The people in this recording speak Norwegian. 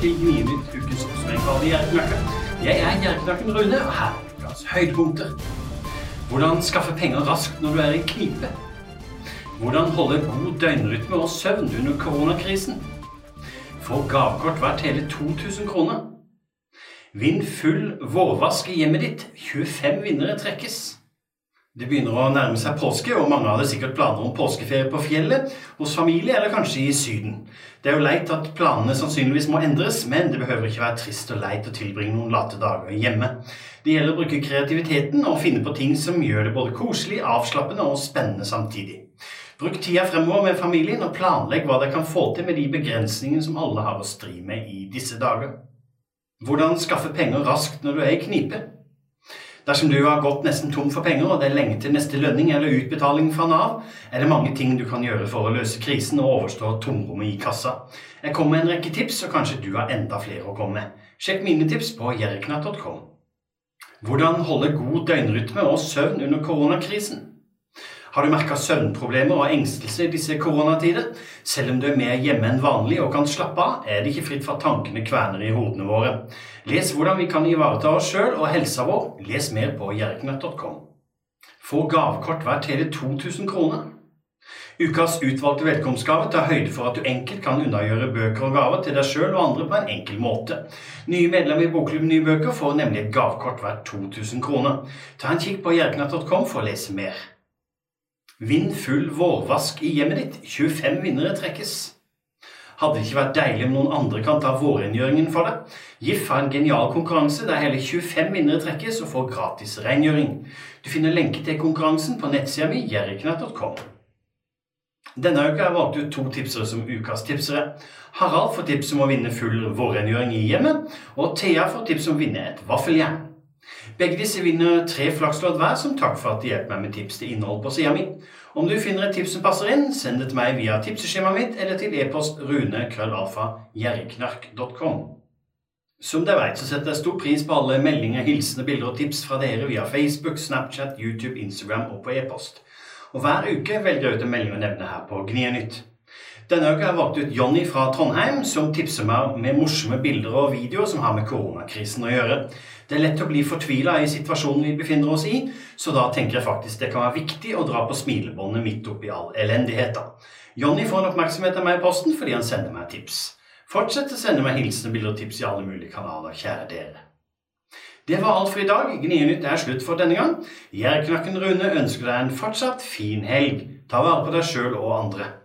til Gninytt ukens oppsummering i Gjerknakken. Jeg er Gjerknakken Rune, og her er ukas høydepunkter. Hvordan skaffe penger raskt når du er i knipe? Hvordan holde god døgnrytme og søvn under koronakrisen? Få gavekort verdt hele 2000 kroner. Vinn full vårvask i hjemmet ditt. 25 vinnere trekkes. Det begynner å nærme seg påske, og mange hadde sikkert planer om påskeferie på fjellet, hos familie eller kanskje i Syden. Det er jo leit at planene sannsynligvis må endres, men det behøver ikke være trist og leit å tilbringe noen late dager hjemme. Det gjelder å bruke kreativiteten og finne på ting som gjør det både koselig, avslappende og spennende samtidig. Bruk tida fremover med familien og planlegg hva dere kan få til med de begrensningene som alle har å stri med i disse dager. Hvordan skaffe penger raskt når du er i knipe? Dersom du har gått nesten tom for penger, og det er lenge til neste lønning eller utbetaling fra Nav, er det mange ting du kan gjøre for å løse krisen og overstå tomrommet i kassa. Jeg kommer med en rekke tips, og kanskje du har enda flere å komme med. Sjekk mine tips på jerknatt.com. Hvordan holde god døgnrytme og søvn under koronakrisen? Har du merka søvnproblemer og engstelse i disse koronatider? Selv om du er mer hjemme enn vanlig og kan slappe av, er det ikke fritt for tankene kverner i hodene våre. Les hvordan vi kan ivareta oss sjøl og helsa vår. Les mer på jerknøtt.com. Få gavkort verdt hele 2000 kroner. Ukas utvalgte velkomstgave tar høyde for at du enkelt kan unnagjøre bøker og gaver til deg sjøl og andre på en enkel måte. Nye medlemmer i Bokklubben Nye Bøker får nemlig et gavkort verdt 2000 kroner. Ta en kikk på jerknett.com for å lese mer. Vinn full vårvask i hjemmet ditt. 25 vinnere trekkes. Hadde det ikke vært deilig om noen andre kan ta vårrengjøringen for deg? GIF har en genial konkurranse der hele 25 vinnere trekkes og får gratis rengjøring. Du finner lenke til konkurransen på nettsida mi jerriknatt.com. Denne uka har jeg valgt ut to tipsere som ukas tipsere. Harald får tips om å vinne full vårrengjøring i hjemmet, og Thea får tips om å vinne et vaffeljern. Begge disse vinner tre flakslodd hver som takk for at de hjelper meg med tips til innhold på sida mi. Om du finner et tips som passer inn, send det til meg via tipseskjemaet mitt eller til e-post rune.krøllalfa.gjerriknark.com. Som dere vet, så setter jeg stor pris på alle meldinger, hilsener, bilder og tips fra dere via Facebook, Snapchat, YouTube, Instagram og på e-post. Og hver uke velger jeg ut en melding å nevne her på Gnienytt. Denne uka har jeg valgt ut Jonny fra Trondheim, som tipser meg med morsomme bilder og videoer som har med koronakrisen å gjøre. Det er lett å bli fortvila i situasjonen vi befinner oss i, så da tenker jeg faktisk det kan være viktig å dra på smilebåndet midt oppi all elendigheten. Jonny får en oppmerksomhet av meg i posten fordi han sender meg tips. Fortsett å sende meg hilsener, bilder og tips i alle mulige kanaler, kjære dere. Det var alt for i dag. Gnienytt er slutt for denne gang. Jærknakken Rune ønsker deg en fortsatt fin helg. Ta vare på deg sjøl og andre.